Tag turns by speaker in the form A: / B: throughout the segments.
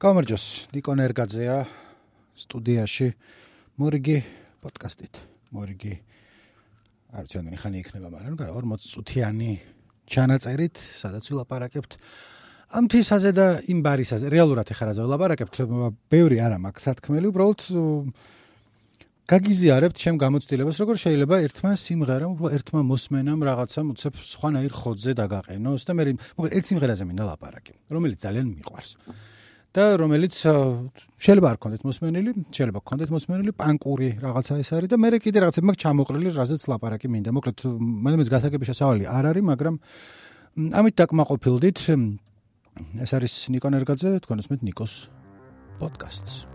A: გამარჯოს. ნიკო ნერგაძეა სტუდიაში. მორიგი პოდკასტით. მორიგი. არ ვიცი ამდენი ხანი იქნება მაგრამ 40 წუთიანი ჩანაწერით სადაც ვილაპარაკებთ ამ თისაზე და იმ ბარისაზე. რეალურად ეხლა რა ვილაპარაკებთ? ბევრი არა მაქვს სათქმელი. უბრალოდ გაგიზიარებთ ჩემ გამოცდილებას როგორ შეიძლება ერთმა სიმღერამ ერთმა მოსმენამ რაღაცა უცებ სხვანაირ ხოძზე დაგაყენოს და მე ერთ სიმღერაზე მინდა ლაპარაკი რომელიც ძალიან მიყვარს და რომელიც შეიძლება არ კონდეთ მოსმენილი, შეიძლება კონდეთ მოსმენილი პანკური რაღაცა ეს არის და მე კიდე რაღაცა მაქვს ჩამოყრილი, რაზეც ლაპარაკი მინდა. მოკლედ, მაგრამ ეს გასაგები შესავალი არ არის, მაგრამ ამით დაკმაყოფილდით ეს არის ნიკო ნერგაძე, თქვენ უსმენთ ნიკოს პოდკასტს.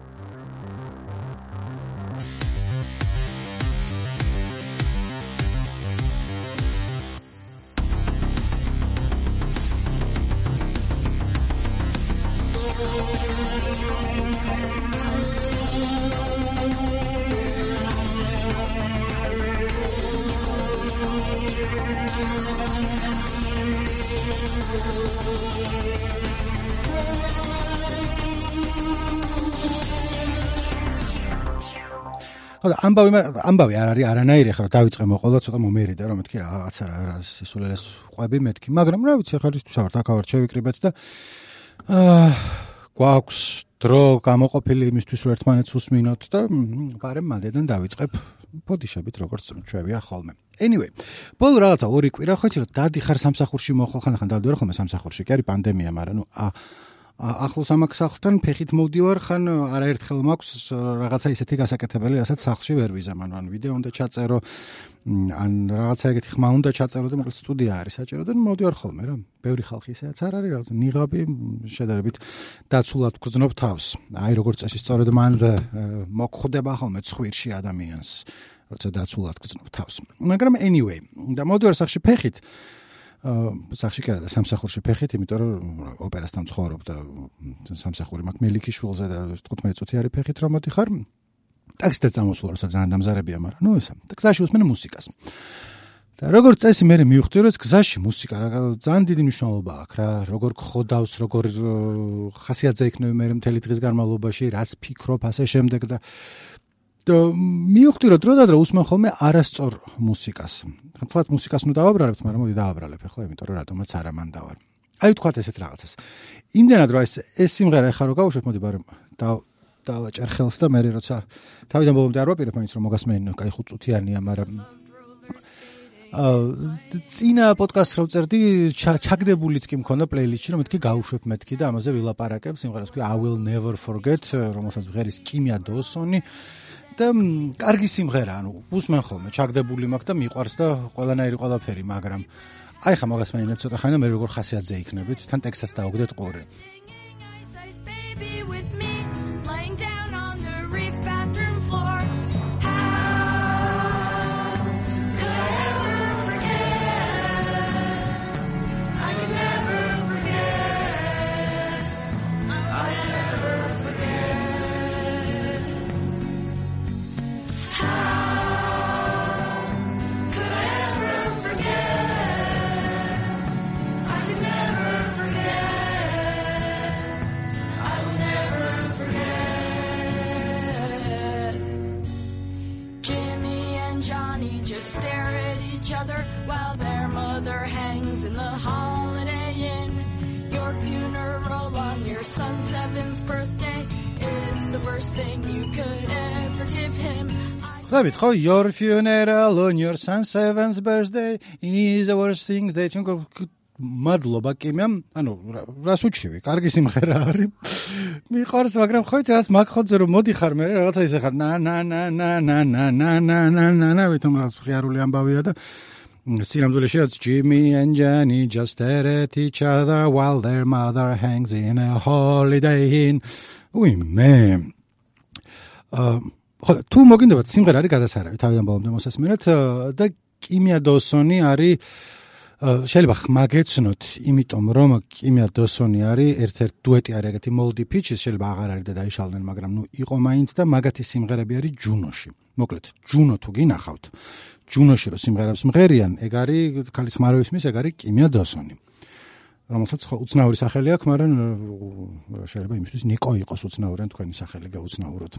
A: ამბავი ამბავი არ არის არანაირი ხარ დავიწყე მოყოლა ცოტა მომერიდა რომ მეთქი რაღაცა რა სისულელეს ყვები მეთქი. მაგრამ რა ვიცი ხარ ის ვსავარ თაკავარ შევიკრიბეთ და აა გვაქვს დრო გამოყოფილი იმისთვის რომ ერთმანეთს უსმინოთ და პარემ მანდედან დავიწყებ პოდიშებით როგორც ჩვევია ხოლმე. Anyway ბოლო რაღაცა ორი კვირა ხო იცი რომ დადიხარ სამსახურში მოხალ ხან ხან დავდივარ ხოლმე სამსახურში. კი არის პანდემია მაგრამ ნუ აა ახლოს ამაკ სახლთან ფეხით მოვდივარ ხან არაერთხელ მაქვს რაღაცა ისეთი გასაკეთებელი რასაც სახლში ვერ ვიზამან ან ვიდეო უნდა ჩაწერო ან რაღაცა ეგეთი ხმა უნდა ჩაწერო და მოკლედ სტუდია არის საჭირო და მოვდივარ ხოლმე რა. ბევრი ხალხი ისეაც არ არის რაღაც ნიღაბი შედარებით დაცულად გძნობ თავს. აი როგორც წესი სწორედ მან მოგხვდება ხოლმე ცხვირში ადამიანს როცა დაცულად გძნობ თავს. მაგრამ anyway და მოვდივარ სახლში ფეხით სახში კი არა და სამსახურში ფეხით, იმიტომ რომ ოპერასთან ცხოვრობ და სამსახური მაქვს მელიქიშვილზე და 15 წუთი არის ფეხით რომ მოდიხარ. ტაქსითა წამოსვლა როცა ძალიან დამზარებია, მაგრამ ნუ ესა. და გზაში უსმენ მუსიკას. და როგორც წესი მე მივხვდი რომ გზაში მუსიკა რა ძალიან დიდი მნიშვნელობა აქვს რა როგორ ხოდავს როგორ ხასიათზე იქნება მე მთელი დღის განმავლობაში რას ფიქრობ ასე შემდეგ და მივხვდი რომ დროდადრო უსმენ ხოლმე არასწორ მუსიკას. თქვათ მუსიკას ნუ დავაბრალებთ, მაგრამ მოდი დავაბრალებ ახლა, იმიტომ რომ რატომაც არა მან დავარ. აი თქვათ ესეთ რაღაცას. იმდენად რომ ეს ეს სიმღერა ეხა რო გავუშვებ, მოდი ბარემ და დავაჭერ ხელს და მე როცა თავიდან ბოლომდე არ ვაპირებ მაინც რომ მოგასმენ კაი ხუწუთიანია, მაგრამ წინა პოდკასტს რო წერდი, ჩაგდებულიც კი მქონდა პლეილისტში, რომ მეთქი გავუშვებ მეთქი და ამაზე ვილაპარაკებ სიმღერას, თქვი I will never forget, რომელსაც ჟღერის კიმია დოსონი და კარგი სიმღერა, ანუ უსმენ ხოლმე, ჩაგდებული მაქვს და მიყვარს და ყველანაირი ყველაფერი, მაგრამ აი ხა მაგას მეინებ ცოტა ხანი და მე როგორ ხასიათზე იქნებით, თან ტექსტსაც დაუგდეთ ყური. ხდებით ხო your funeral on your son's 7th birthday is the worst thing that you can მადლობა კიმიამ ანუ რას უჩივი კარგი სიმღერა არის მიყვარს მაგრამ ხო იცი რას მაგხოძე რომ მოდიხარ მე რაღაცა ისე ხარ ნა ნა ნა ნა ნა ნა ნა ნა ნა ნა ნა ვითომ რაღაც ხიარული ამბავია და სინამდვილეში it's Jimmy and Jenny just at each other while their mother hangs in a holiday inn უი მე აა ხო თუ მოგინდებათ სიმღერა არის გადასარავი თავიდან ბოლომდე მოსასმენად და კიმია დოსონი არის შეიძლება ხმაგეცნოთ იმიტომ რომ კიმია დოსონი არის ერთ-ერთ დუეტი არის ეგეთი moldy pitches შეიძლება აღარ არის და დაიშალდნენ მაგრამ ნუ იყო მაინც და მაგათი სიმღერები არის ჯუნოში მოკლედ ჯუნო თუ გინახავთ ჯუნოში რო სიმღერებს მღერიან ეგ არის ქალის მაროისმის ეგ არის კიმია დოსონი რომელსაც ხო უცნაური სახელი აქვს, მაგრამ შეიძლება იმისთვის ნიკო იყოს უცნაური, ან თქვენი სახელი გაუცნაუროთ.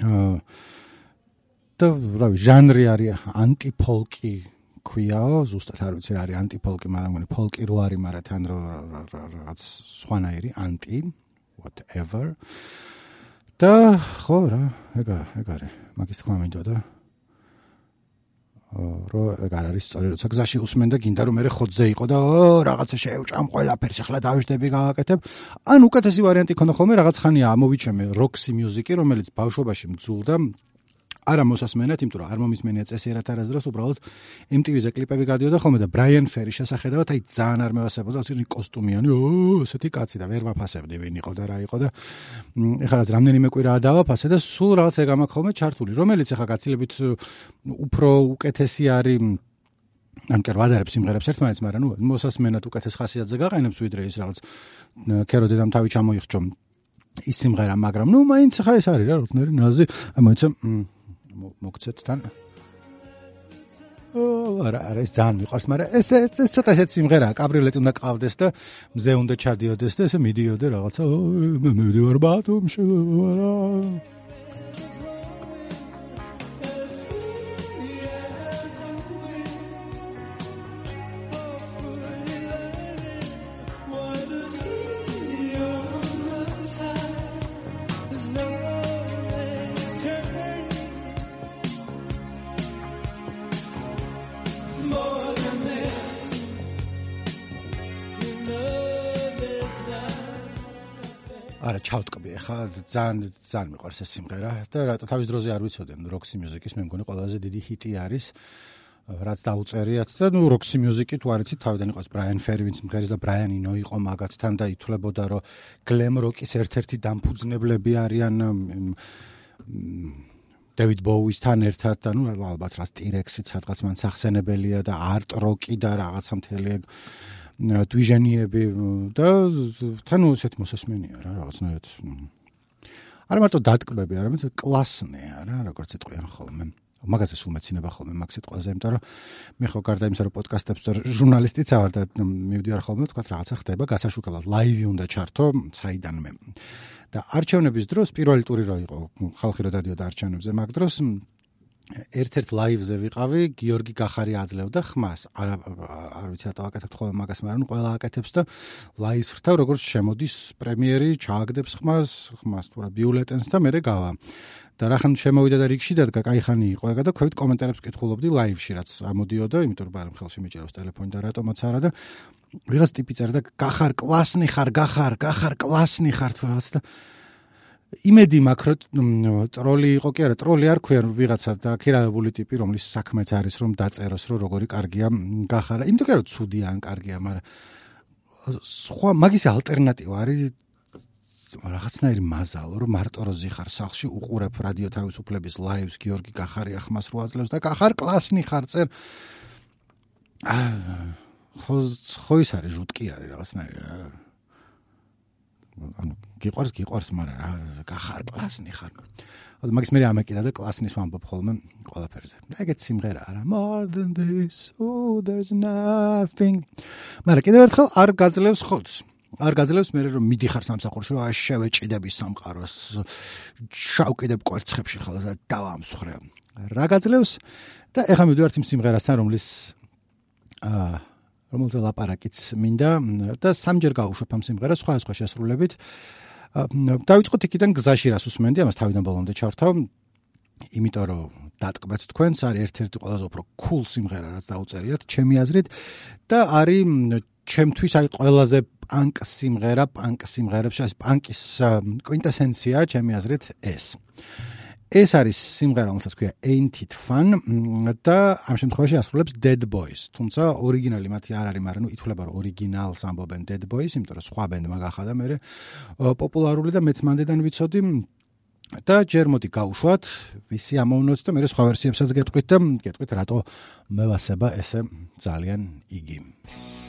A: და რა ვიცი, ჟანრი არის ანტიფოლკი ქვიაო, ზუსტად არ ვიცი რა არის ანტიფოლკი, მაგრამ მგონი ფოლკი რო არის, მაგრამ თან რაღაც სხვანაირი ანტი whatever. და ხო რა, ეგა, ეგ არის. მაგის თქმა მინდოდა. რო ეგ არ არის სწორი, როცა გზაში უსმენ და გინდა რომ მე ხოძზე იყო და რაღაცა შეევჭამ ყველაფერს ახლა დავიждები გავაკეთებ. ან უკეთესი ვარიანტი ქონდა ხოლმე რაღაც ხანია ამოვიჩემე როქსი მიუზიკი, რომელიც ბავშვობაში მძულდა არა მოსასმენად, იმიტომ რომ არ მომისმენია წესიერად არასდროს, უბრალოდ MTV-ზე კლიპები გადიოდა ხოლმე და Brian Ferry შესახედავად აი ძალიან არ მევასებოდა, ასეთი კოსტუმიანი, ო, ესეთი კაცი და ვერ ვაფასებდი ვინ იყო და რა იყო და ეხლა რაც რამდენიმე კვირაა დავაფასე და სულ რაღაც ეგ ამაკ ხოლმე ჩართული, რომელიც ეხლა გაცილებით უფრო უკეთესი არის ან კი ვადარებს სიმღერებს ერთმანეთს, მაგრამ ნუ მოსასმენად უკეთეს ხასიათზე გაყენებს ვიდრე ის რაღაც ქერო დედამ თავი ჩამოიხჭო ის სიმღერა, მაგრამ ნუ მაინც ხა ეს არის რა, როდნერი ნაზი, აი მოიცა მოგცეთ თან? ო არა ეს ძალიან მიყვარს მაგრამ ეს ეს ცოტა ისეთ სიმღერაა. კაბრიოლეტი უნდა ყავდეს და მზე უნდა ჩადიოდეს და ესე მიდიოდე რაღაცა მე მივდივარ ბათუმში ახლა ძალიან ძალიან მიყვარს ეს სიმღერა და რატო თავის დროზე არ ვიცოდი როქსი მიუზიკის მე მგონი ყველაზე დიდი ჰიტი არის რაც დაუწერიათ და ნუ როქსი მიუზიკი თუ არ იცით თავიდან იყოს ბრაიან ფერი ვინც მღერის და ბრაიან ინო იყო მაგათთან და ითვლებოდა რომ გლემ როკის ერთ-ერთი დამფუძნებლები არიან დევიდ ბოუისთან ერთად და ნუ ალბათ რა სტირექსიც სადღაც მან სახსენებელია და არტ როკი და რაღაცა მთელი ეგ დვიჟენიები და თან უცეთ მოსასმენია რა რაღაცნაირად არა მარტო დატკბები არამედ კლასნია რა როგორც ეტყვიან ხოლმე. მაგაზე სულ მეცინება ხოლმე მაგ სიტყვაზე იმიტომ რომ მე ხო გარდა იმისა რომ პოდკასტებს ჟურნალისტიც ავარ და მივდივარ ხოლმე თქვა რაღაცა ხდება გასაშუქებლად ლაივი უნდა ჩართო საიდანმე. და არჩევნების დროს პირველი ტური რო იყო ხალხი რო დადიოდა არჩევნებზე მაგ დროს ერთ-ერთ ლაივზე ვიყავი, გიორგი გახარი აძლევდა ხმას. არ არ ვიცი რატო აკეთებთ ხოლმე მაგას, მაგრამ ყველა აკეთებს და ლაივს ხრთა, როგორც შემოდის პრემიერი, ჩააგდებს ხმას, ხმას თუ რა ბიულეტენს და მერე გავა. და რახან შემოვიდა და რიგში დადგა, კაი ხანი იყო ეგა და ქვევით კომენტარებს კითხულობდი ლაივში, რაც ამოდიოდა, იმიტომ რომ არამ ხელში მიჭერავს ტელეფონი და რატომაც არა და ვიღაც ტიპი წერდა, გახარ კლასნი ხარ, გახარ, გახარ კლასნი ხარ თუ რაღაც და იმედი მაქრო ტროლი იყო კი არა ტროლი არ ქვია ვიღაცა და ქირავებული ტიპი რომლის საქმეც არის რომ დაწეროს რომ როგორი კარგია გახარა. იმიტომ არა ცუდია ან კარგია მაგრამ სხვა მაგის ალტერნატივა არის რაღაცნაირი მაზალო რომ მარტო რო ზიხარ სახში უყურებ რადიო თავისუფლების ლაივს გიორგი გახარი ახმას რო აძლევს და გახარ კლასნი ხარ წერ. ხო ხო ის არის ჟუტკი არის რაღაცნაირი ანუ გიყვარს გიყვარს მაგრამ რა გახარ კლასნი ხარ. ანუ მაგის მე ამეკიდა და კლასნის ვამბობ ხოლმე ყველაფერზე. და ეგეც სიმღერა არა. More than this oh there's nothing. მაგრამ კიდევ ერთხელ არ გაძლევს ხოც არ გაძლევს მე რომ მიდიხარ სამსახურში რა შევეჭიდები სამყაროს შავკიდებ კვერცხებში ხოლმე და დავამსხრე რა გაძლევს? და ეხლა მივიდივართ იმ სიმღერასთან რომლის აა რომელზე ლაპარაკიც მინდა და სამჯერ გავუშვებ ამ სიმღერას სხვა სხვა შესრულებით. დავიწყოთ იქიდან გზაში რას უსმენდი, ამას თავიდან ბოლომდე ჩავთავ. იმიტომ რომ დატკბეთ თქვენს არის ერთ-ერთი ყველაზე უფრო cool სიმღერა რაც დაუწერიათ ჩემი აზრით და არის ჩემთვის აი ყველაზე პანკ სიმღერა, პანკ სიმღერებში ეს პანკის კვინტესენცია ჩემი აზრით ეს. ეს არის სიმღერა, რომელსაც ქვია Ain't It Fun და ამ შემთხვევაში ასრულებს Dead Boys. თუმცა ორიგინალი მათი არ არის, მაგრამ ნუ ითვლება რომ ორიგინალს ამბობენ Dead Boys, იმიტომ რომ სხვა ბენდმა გახადა მე პოპულარული და მეც მანდედან ვიცოდი და ჯერ მოდი გავუშვათ, ვისი ამოვნოთ და მე სხვა ვერსიებსაც გეტყვით და გეტყვით რატო მევასება ესე ძალიან იგი.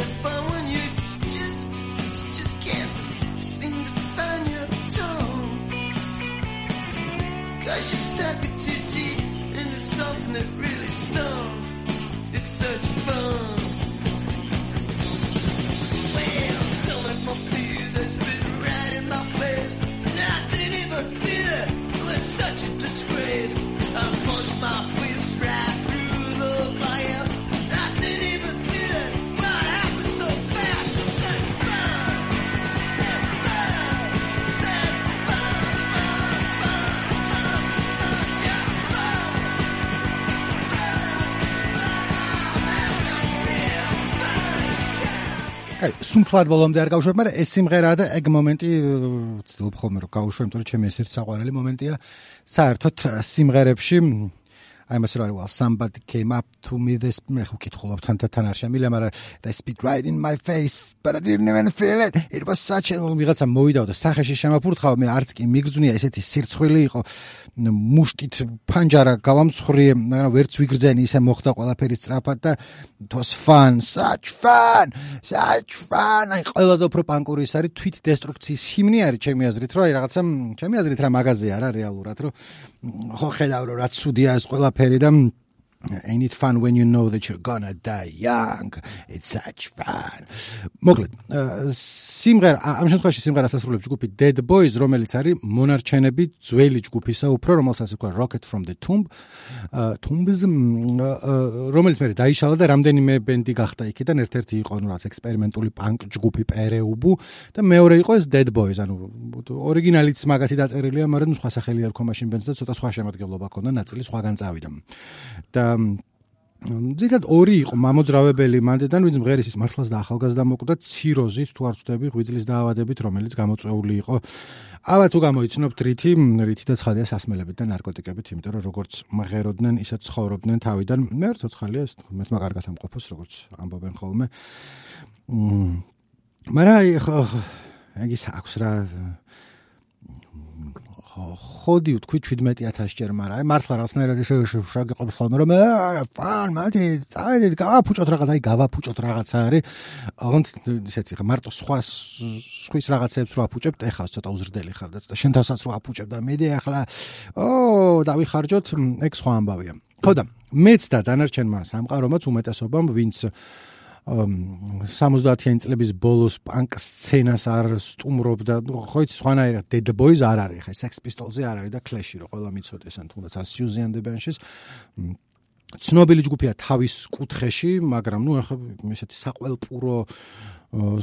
A: აი, სუმფლად ბოლომდე არ გავშვებ, მაგრამ ეს სიმღერაა და ეგ მომენტი ვცდილობ ხოლმე რომ გავშვებ, იმიტომ რომ ჩემი ეს ერთ საყვარელი მომენტია საერთოდ სიმღერებში I must say, well, somebody came up to me this მე ხო კითხულობ თან თან არ შემიძლია, მაგრამ they speak right in my face, but I didn't even feel it. It was such a მიღაცა მოვიდა და სახეში შემაფურთხავ, მე არც კი მიგზნია ესეთი სირცხვილი იყო. მუშტით ფანჯარა გავამცხრიე, მაგრამ ვერც ვიგრძენი, ისე მოხდა ყველაფერი სწრაფად და it was fun, such fun, such fun. აი ყველაზე უფრო პანკური ის არის თვით დესტრუქციის ჰიმნი არის ჩემი აზრით, რომ აი რაღაცა ჩემი აზრით რა მაღაზია არა რეალურად, რომ ხო ხედავ რომ რაც ცუდია ეს ყველაფერი და ain't it fun when you know that you're gonna die young? It's such fun. მოკლედ სიმღერა ამ შემთხვევაში სიმღერას ასრულებს ჯგუფი dead boys რომელიც არის მონარჩენები ძველი ჯგუფისა უფრო რომელსაც ექვა rocket from the tomb. tombs რომელიც მე დაიშალა და რამდენიმე ბენდი გახდა იქიდან. ერთ-ერთი იყო ნუ რაც ექსპერიმენტული პანკ ჯგუფი პერეუბუ და მეორე იყო ეს dead boys. ანუ ორიგინალიც მაგათი დაწერილია მაგრამ სხვა სახელი არ ქო მაშინ ბენდს და ცოტა სხვა შემადგენლობა ქონდა ნაწილი სხვაგან წავიდა. და ზედად ორი იყო მამოძრავებელი მანდედან ვინც მღერისის მართლაც და ახალგაზრდა მოკვდა ციროზით თუ არ ვწდები ღვიძლის დაავადებით რომელიც გამოწეული იყო. აბა თუ გამოიცნობთ რითი რითი და ცხადია სასმელებით და ნარკოტიკებით იმიტომ რომ როგორც მღეროდნენ ისე ცხოვრობდნენ თავიდან მე რა ცოცხალია ეს მე მაგარგად ამყოფოს როგორც ამბობენ ხოლმე. მაგრამ აი ეს აქვს რა ხოდი ვთქვი 17000 ჯერ, მაგრამ აი მართლა რაღაცნაირად ისე შეგეყოფს ხოლმე რომ ფან მათი წაედით გავაფუჭოთ რაღაც, აი გავაფუჭოთ რაღაცა არის. აღონთ ისეთი ხა მარტო სხვა სხვის რაღაცებს რო აფუჭებთ, ეხა ცოტა უზრდელი ხარ და ცოტა შენ თავსაც რო აფუჭებ და მედი ახლა ო დავიხარჯოთ, ეგ სხვა ამბავია. ხო და მეც და დანარჩენმა სამყარომაც უმეტესობამ ვინც 70-იან წლების ბოლოს პანკ სცენას არ სტუმრობდა. ხო იცი, სხვანაირად Dead Boys არ არის, ხა Sex Pistols-ზე არ არის და Clash-ი რო ყველა მიცოდეს ან თუნდაც Susan the Benches. ცნობილი ჯგუფია თავის კუთხეში, მაგრამ ნუ ახლა ისეთი საყველპურო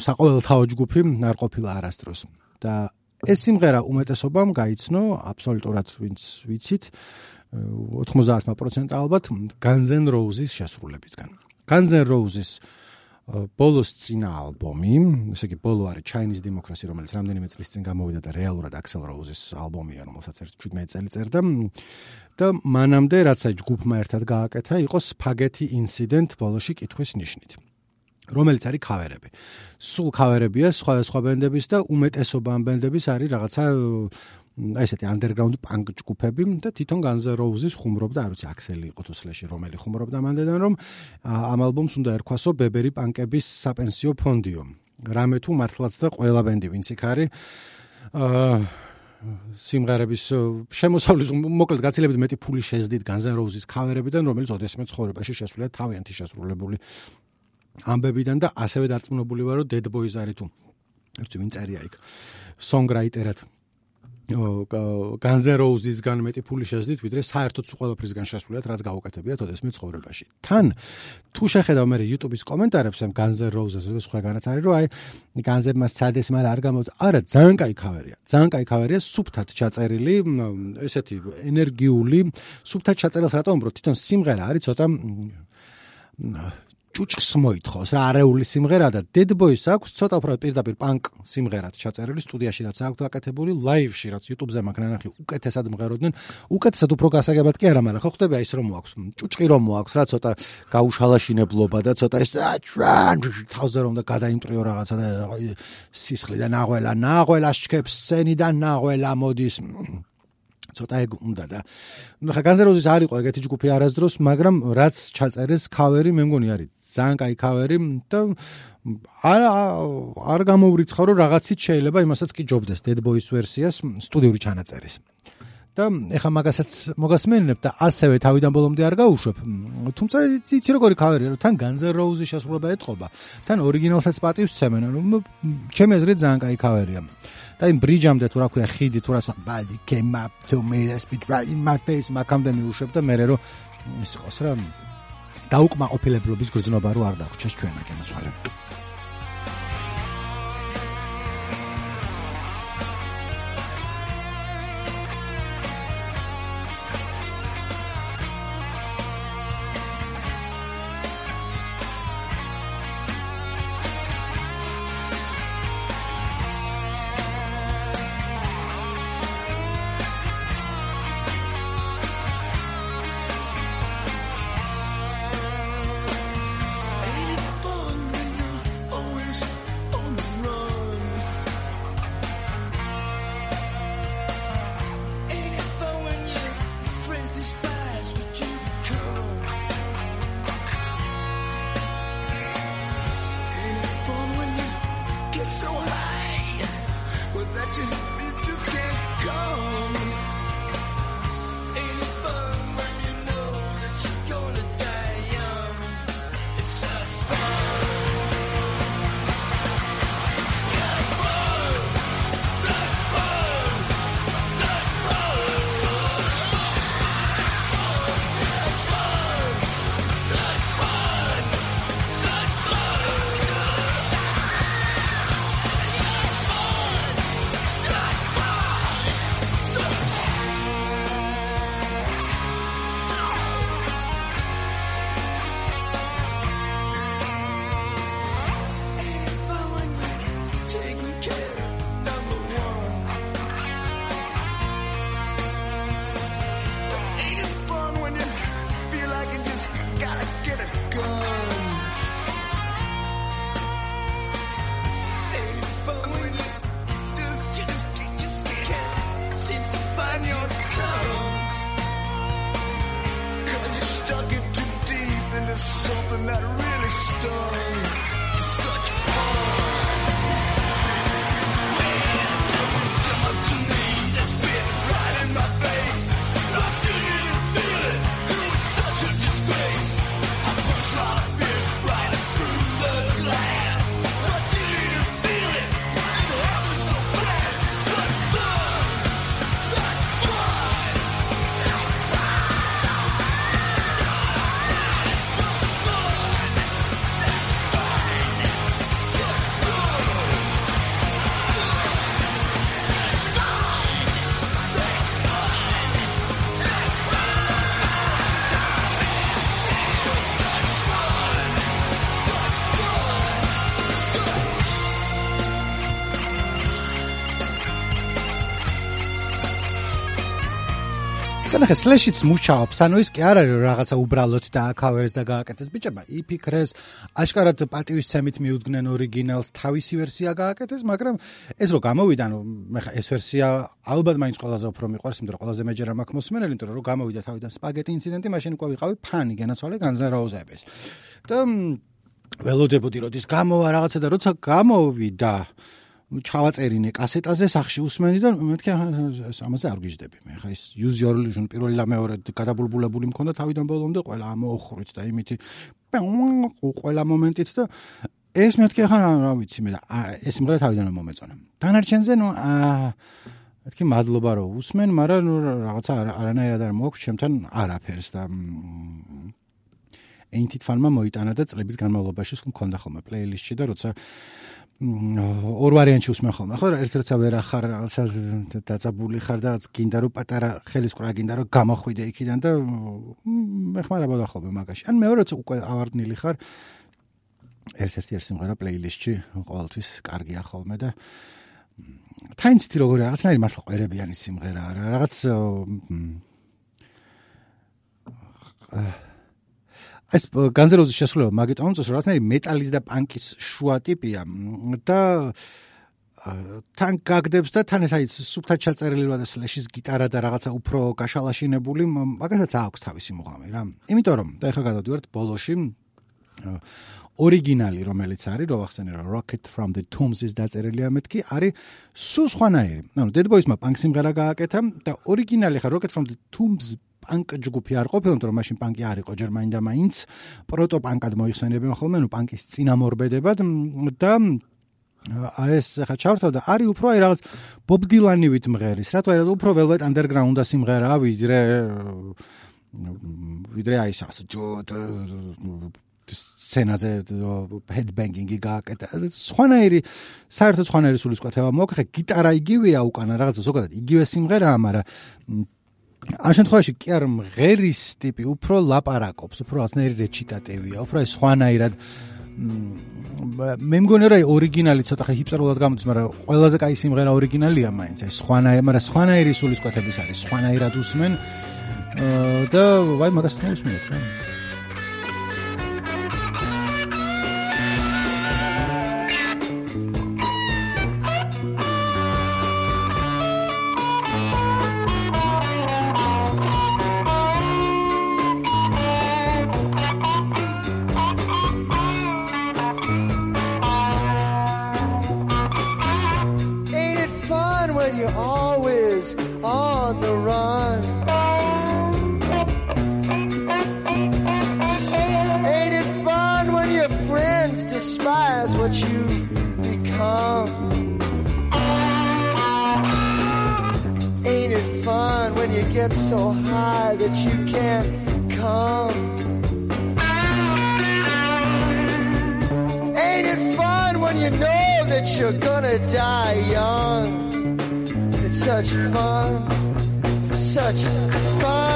A: საყოველთაო ჯგუფი არ ყოფილა არასდროს. და ეს სიმღერა უმეტესობამ გაიცნო აბსოლუტურად ვინც ვიცით 90% ალბათ Guns N' Roses შესრულებისგან. Guns N' Roses ბოლოს წინა ალბომი, ესე იგი ბოლო არის Chinese Democracy, რომელიც რამდენიმე წლის წინ გამოვიდა და რეალურად Axl Rose-ის ალბომია, რომელსაც 17 წელი წერდა და მანამდე რაც აი ჯგუფმა ერთად გააკეთა, იყო Spaghetti Incident ბოლოში კითხვის ნიშნით. რომელიც არის ქავერები. სულ ქავერებია სხვა სხვა ბენდების და უმეტესობა ამ ბენდების არის რაღაცა ესეთი underground punk ჯგუფები და თვითონ Guns N' Roses ხუმრობდა, არ ვიცი, Axel იყო თუ Slash რომელი ხუმრობდა მანდედან რომ ამ ალბომს უნდა ერქვასო ბებერი პანკების საპენსიო ფონდიო. რამე თუ მართლაც და ყველა ბენდი ვინც იქ არის აა სიმღერების შემოსავლის მოკლედ გაცილებით მეტი ფული შეძდით Guns N' Roses ქავერებიდან, რომელიც ოდესმე ცხოვრებაში შესრულია თავიანთი შესრულებული ამბებიდან და ასევე დარწმუნებული ვარ რომ Dead Boys არის თუ ერთ ვინ წერია იქ songwriter-ად Guns N' Roses-გან მეტი ფული შეძლით, ვიდრე საერთოდ ყველაფრისგან შესრულიათ, რაც გაუკეთებიათ ოდესმე ცხოვრებაში. თან თუ შეხედავ მე YouTube-ის კომენტარებს ამ Guns N' Roses-ზე და სხვაგანაც არის, რომ აი Guns N' სადეს მაგრამ არ გამოდი. არა, ძალიან кай ქავერია. ძალიან кай ქავერია, სუფთად ჩაწერილი, ესეთი ენერგიული, სუფთად ჩაწერილს რატომ? რომ თვითონ სიმღერა არის ცოტა ჭუჭს მოითხოს რა არეული სიმღერა და Boys აქვს ცოტა უფრო პირდაპირ პანკ სიმღერად ჩაწერილი სტუდიაში რაც აქვს დაკეთებული ლაივში რაც YouTube-ზე მაგ ნანახი უკეთესად მღეროდნენ. უკეთესად უფრო გასაგებად კი არა მაგრამ ხო ხდება ის რომ მოაქვს ჭუჭი რომ მოაქვს რა ცოტა გაუშალაშინებლობა და ცოტა ეს თავზე რომ და გადაიმტრიო რაღაცა და სისხლი და ნაღველა ნაღველას ჩქებს სცენიდან ნაღველა მოდის ცოტა ეგ უნდა და ხა განზეროზის არ იყო ეგეთი ჯგუფი არასდროს, მაგრამ რაც ჩაწერეს ქავერი მე მგონი არის ძალიან კაი ქავერი და არ არ გამოვრიცხავ რომ რაღაცით შეიძლება იმასაც კი ჯობდეს Dead Boys ვერსიას სტუდიური ჩანაწერის. და ეხა მაგასაც მოგასმენებ და ასევე თავიდან ბოლომდე არ გავუშვებ. თუმცა იცი როგორი ქავერია, რომ თან განზერ როუზის შესრულება ეთყობა, თან ორიგინალსაც პატივს სცემენ, რომ ჩემი აზრით ძალიან კაი ქავერია. და იმ ბრიჯამდე თუ რა ქვია ხიდი თუ რას ბადი came up to me that spit right in my face მაგამდე მიუშვებ და მე რომ ის იყოს რა დაუკმაყოფილებლობის გრძნობა რო არ დაგვრჩეს ჩვენ მაგენაცვალებს. ნახე სლეშიც მუშაობს. ანუ ის კი არ არის რაღაცა უბრალოდ და აკავერს და გააკეთეს ბიჭება იფიქრეს აშკარად პატივისცემით მიუძგნენ ორიგინალს თავისი ვერსია გააკეთეს მაგრამ ეს რო გამოვიდა ნუ მე ხა ეს ვერსია ალბათ მაინც ყველაზე უფრო მიყვარს იმიტომ რომ ყველაზე მეჯერ აქ მოსმენელი იმიტომ რომ გამოვიდა თავიდან სპაგეტი ინციდენტი მაშინ უკვე ვიყავი ფანი განაცვალე განზარაუზების და ველოდებოდი როდის გამოვა რაღაცა და როცა გამოვიდა ჩავაწერინე კასეტაზე სახში usmeni და მეთქე ამაზე არ გიждდები მე ხა ის use your illusion პირველი და მეორე გადაბულბულებული მქონდა თავიდან ბოლომდე ყველა ამოხრით და იმითი ყველა მომენტით და ეს მეთქე ხა რა ვიცი მე და ეს მღერა თავიდან მომეწონა. დანარჩენზე ნუ აა მეთქე მადლობა რომ usmen მაგრამ ნუ რაღაცა არანაირად არ მოაქვს ჩემთან არაფერს და ენთით ფარმა მოიტანა და წლების განმავლობაში სულ მქონდა ხოლმე პლეილისტში და როცა ორ ვარიანტში უსმენ ხოლმე ხო? ერთ როცა ვერ ახარ რაღაცა დაწაბული ხარ და რაც გინდა რომ პატარა ხელისყრა გინდა რომ გამოხვიდე იქიდან და მეხმარებოდა ხოლმე მაგაში. ან მეორე როცა უკვე ავარდნილი ხარ ერთ-ერთი ერთ სიმღერა პლეილისტში ყოველთვის კარგია ხოლმე და თაინცი როგორი რაღაცნაირი მართლა ყვერებიანი სიმღერა არა რაღაც ეს განზეროზის შესრულება მაგით ამოწოს რაღაცნაირი მეტალის და პანკის შუა ტიპია და თან გაგდებს და თან ეს აი სუფთა ჩაწერილი და სლეშის გიტარა და რაღაცა უფრო გაშალაშინებული მაგასაც აქვს თავისი მუღამი რა. იმიტომ რომ და ეხლა გადავდივართ ბოლოში ორიგინალი რომელიც არის რო ახსენე რა Rocket from the Tombs is დაწერილი ამეთქი არის სულ სხვანაირი. ანუ Dead Boys-მა პანკ სიმღერა გააკეთა და ორიგინალი ხა Rocket from the Tombs პანკ ჯგუფი არ ყოფილა, იმიტომ რომ მაშინ პანკი არ იყო ჯერმანიდა მაინც პროტო პანკად მოიხსენებენ ხოლმე, ნუ პანკის წინამორბედებად და აი ეს ხა ჩავრთავ და არის უფრო აი რაღაც ბობ დილანივით მღერის, რა თქმა უნდა უფრო velvet underground-ა სიმღერაა ვიდრე ვიდრე აი ეს ჯოთ სცენაზე ჰედბენგინგი გააკეთა. სხვანაირი საერთოდ სხვანაირი სულისკვეთება მოაქვს. გიტარა იგივეა უკანა რაღაცა ზოგადად იგივე სიმღერაა, მაგრამ ამ შემთხვევაში კი არ მღერის ტიპი უფრო ლაპარაკობს, უფრო ასნაირი რეჩიტატივია, უფრო ეს სხვანაირად მე მგონი რომ ორიგინალი ცოტა ხე ჰიპსტერულად გამოდის, მაგრამ ყველაზე კაი სიმღერა ორიგინალია მაინც, ეს სხვანაირი, მაგრამ სხვანაირი სულისკვეთების არის, სხვანაირად უსმენ და ვაი მაგას თმოსმენთ რა.
B: get so high that you can't come. Ain't it fun when you know that you're gonna die young? It's such fun, such fun.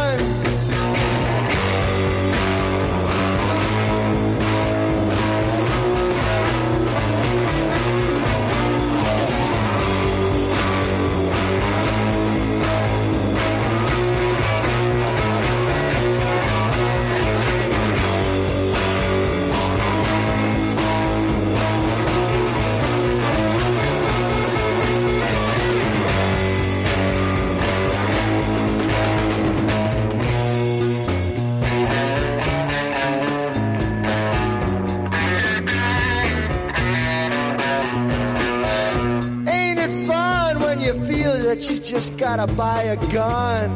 A: Gotta buy a gun.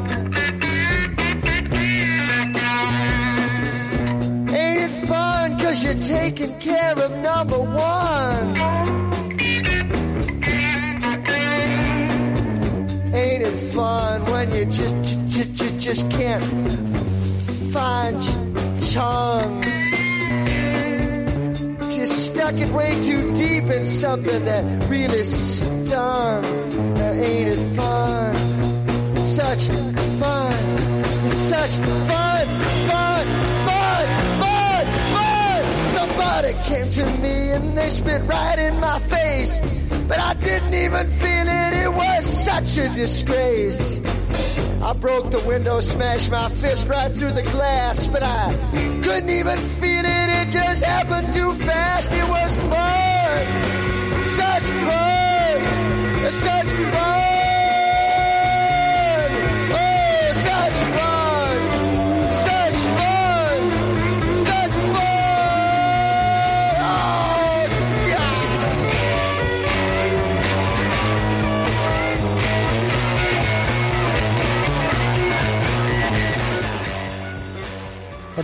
A: Ain't it fun cause you're taking care of number one? Ain't it fun when you just, just, just, just can't find your tongue? Just stuck it way too deep in something that really stung. Ain't it fun? such fun, such fun, fun, fun, fun, fun. Somebody came to me and they spit right in my face, but I didn't even feel it. It was such a disgrace. I broke the window, smashed my fist right through the glass, but I couldn't even feel it. It just happened too fast. It was fun, such fun, such fun.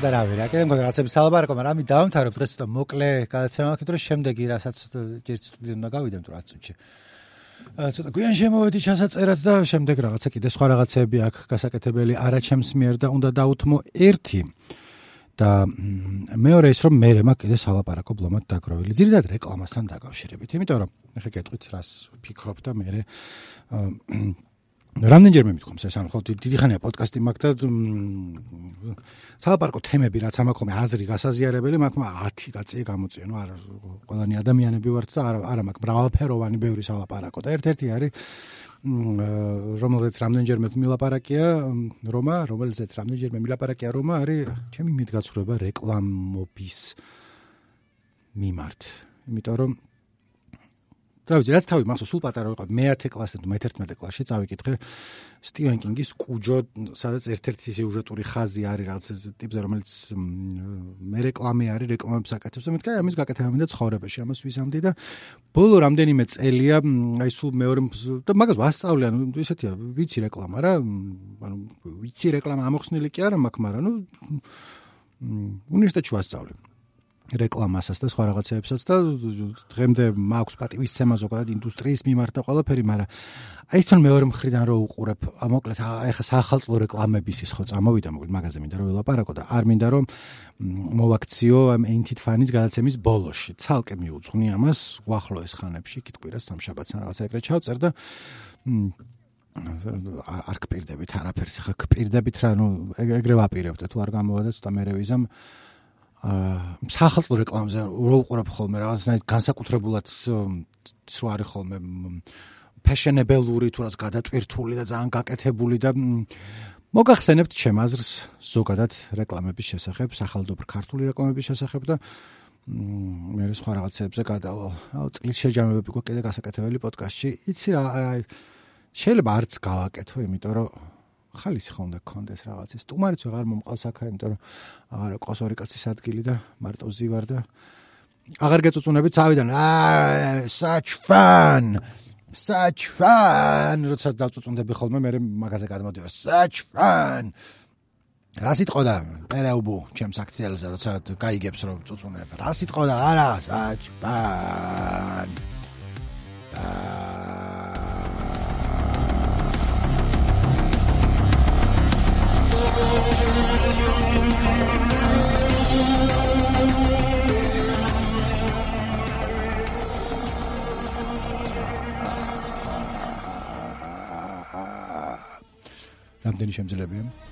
A: და რავი რა, კიდე მგონი რაღაცები სალაბარაკო, მაგრამ ამი დავამთავრებ დღეს და მოკლე გადაცემა ვქით, რომ შემდეგი რასაც ჯერ სტუდიიდან უნდა გავიდე, თუ რაც უჩი. ცოტა გვიან შემოვედი ჩასაწერად და შემდეგ რაღაცა კიდე სხვა რაღაცები აქვს გასაკეთებელი არაჩემს მიერ და უნდა დაუთმო ერთი და მეორე ის რომ მე მაქვს კიდე სალაპარაკო ბლომად დაგროვილი. ძირითადად რეკლამასთან დაკავშირებით, იმიტომ რომ ახლა გეტყვით რას ფიქრობ და მე რამდენჯერმე მithkoms ეს ან ხო დიდი ხანია პოდკასტი მაქვს და სალაპარაკო თემები რაც ამაქვს ხოლმე აზრი გასაზიარებელი მაქვს 10 კაცი გამოწია ნუ არა ყველანი ადამიანები ვართ და არა არა მაქვს მრავალფეროვანი ბევრი სალაპარაკო და ერთ-ერთი არის რომელზეც რამდენჯერმე მილაპარაკია რომა რომელზეც რამდენჯერმე მილაპარაკია რომა არის ჩემი მიდგაცრუება რეკლამობის მიმართ. იმიტომ რომ რა ვიცი, რაც თავი მახსოვს, სულ პატარა ვიყავ, მე-10 კლასზე, მე-11 კლასში წავიკითხე სტივენ კინგის კუჯო, სადაც ერთ-ერთი სიუჟეტური ხაზი არის რაღაც ტიპზე, რომელიც მე რეკლამი არის, რეკლამებს აკეთებს და მეთქა ამის გაკეთება მინდა ცხოვრებაში, ამას ვიზამდი და ბოლო რამდენიმე წელია, აი სულ მეორე და მაგას ვასწავლე, ანუ ისეთია, ვიცი რეკლამა რა, ანუ ვიცი რეკლამა ამოხსნილი კი არა მაქვს, მაგრამ ნუ უნივერსიტეტში ვასწავლე. რეკლამასაც და სხვა რაღაცეებსაც და დღემდე მაქვს პატივისცემა ზოგადად ინდუსტრიის მიმართ და ყველაფერი, მაგრამ აი თან მეორე მხრიდან რო უყურებ, მოკლედ აი ხა საახალწლო რეკლამების ის ხო წამოვიდა, მოკლედ მაგაზე მინდა რომ ველაპარაკო და არ მინდა რომ მოვაქციო ამ ენთით ფანის გადაცემის ბოლოში. ცალკე მიუძღვნი ამას უახლოეს ხანებში, კითხვირას სამშაბათს რაღაცა ეგრე ჩავწერ და არ გპირდებით არაფერს, ხა გპირდებით რა, ნუ ეგრე ვაპირებთ თუ არ გამოვადეთ და მე რევიზამ აა სახელმწიფო რეკლამაზე რო უყურებ ხოლმე რაღაცნაირად განსაკუთრებულად რო არის ხოლმე ფეშენებელური თუ რაც გადატვირთული და ძალიან გაკეთებული და მოგახსენებთ ჩემ აზრს ზოგადად რეკლამების შესახებ, სახელმწიფო ქართული რეკლამების შესახებ და მე სხვა რაღაცებზე გადავალ. აუ წლის შეჯამებები გვაქვს კიდე გასაკეთებელი პოდკასტში. იცი რა შეიძლება არც გავაკეთო, იმიტომ რომ ხალისი ხომ უნდა გქონდეს რაღაცის. სტუმარიც ვეღარ მომყავს აქა, იმიტომ რომ აღარა ყავს ორი კაცის ადგილი და მარტო ზივარ და აღარ გეწუწუნებით თავიდან. აა such fun. such fun. როცა დაწუწუნდები ხოლმე მე მაგაზე გადმოდივარ. such fun. რა სიტყვა და პერაუბუ ჩემს აქციელზე როცა გაიგებს რომ წუწუნებ. რა სიტყვა და არა such fun. აა რამდენი შემძლებია?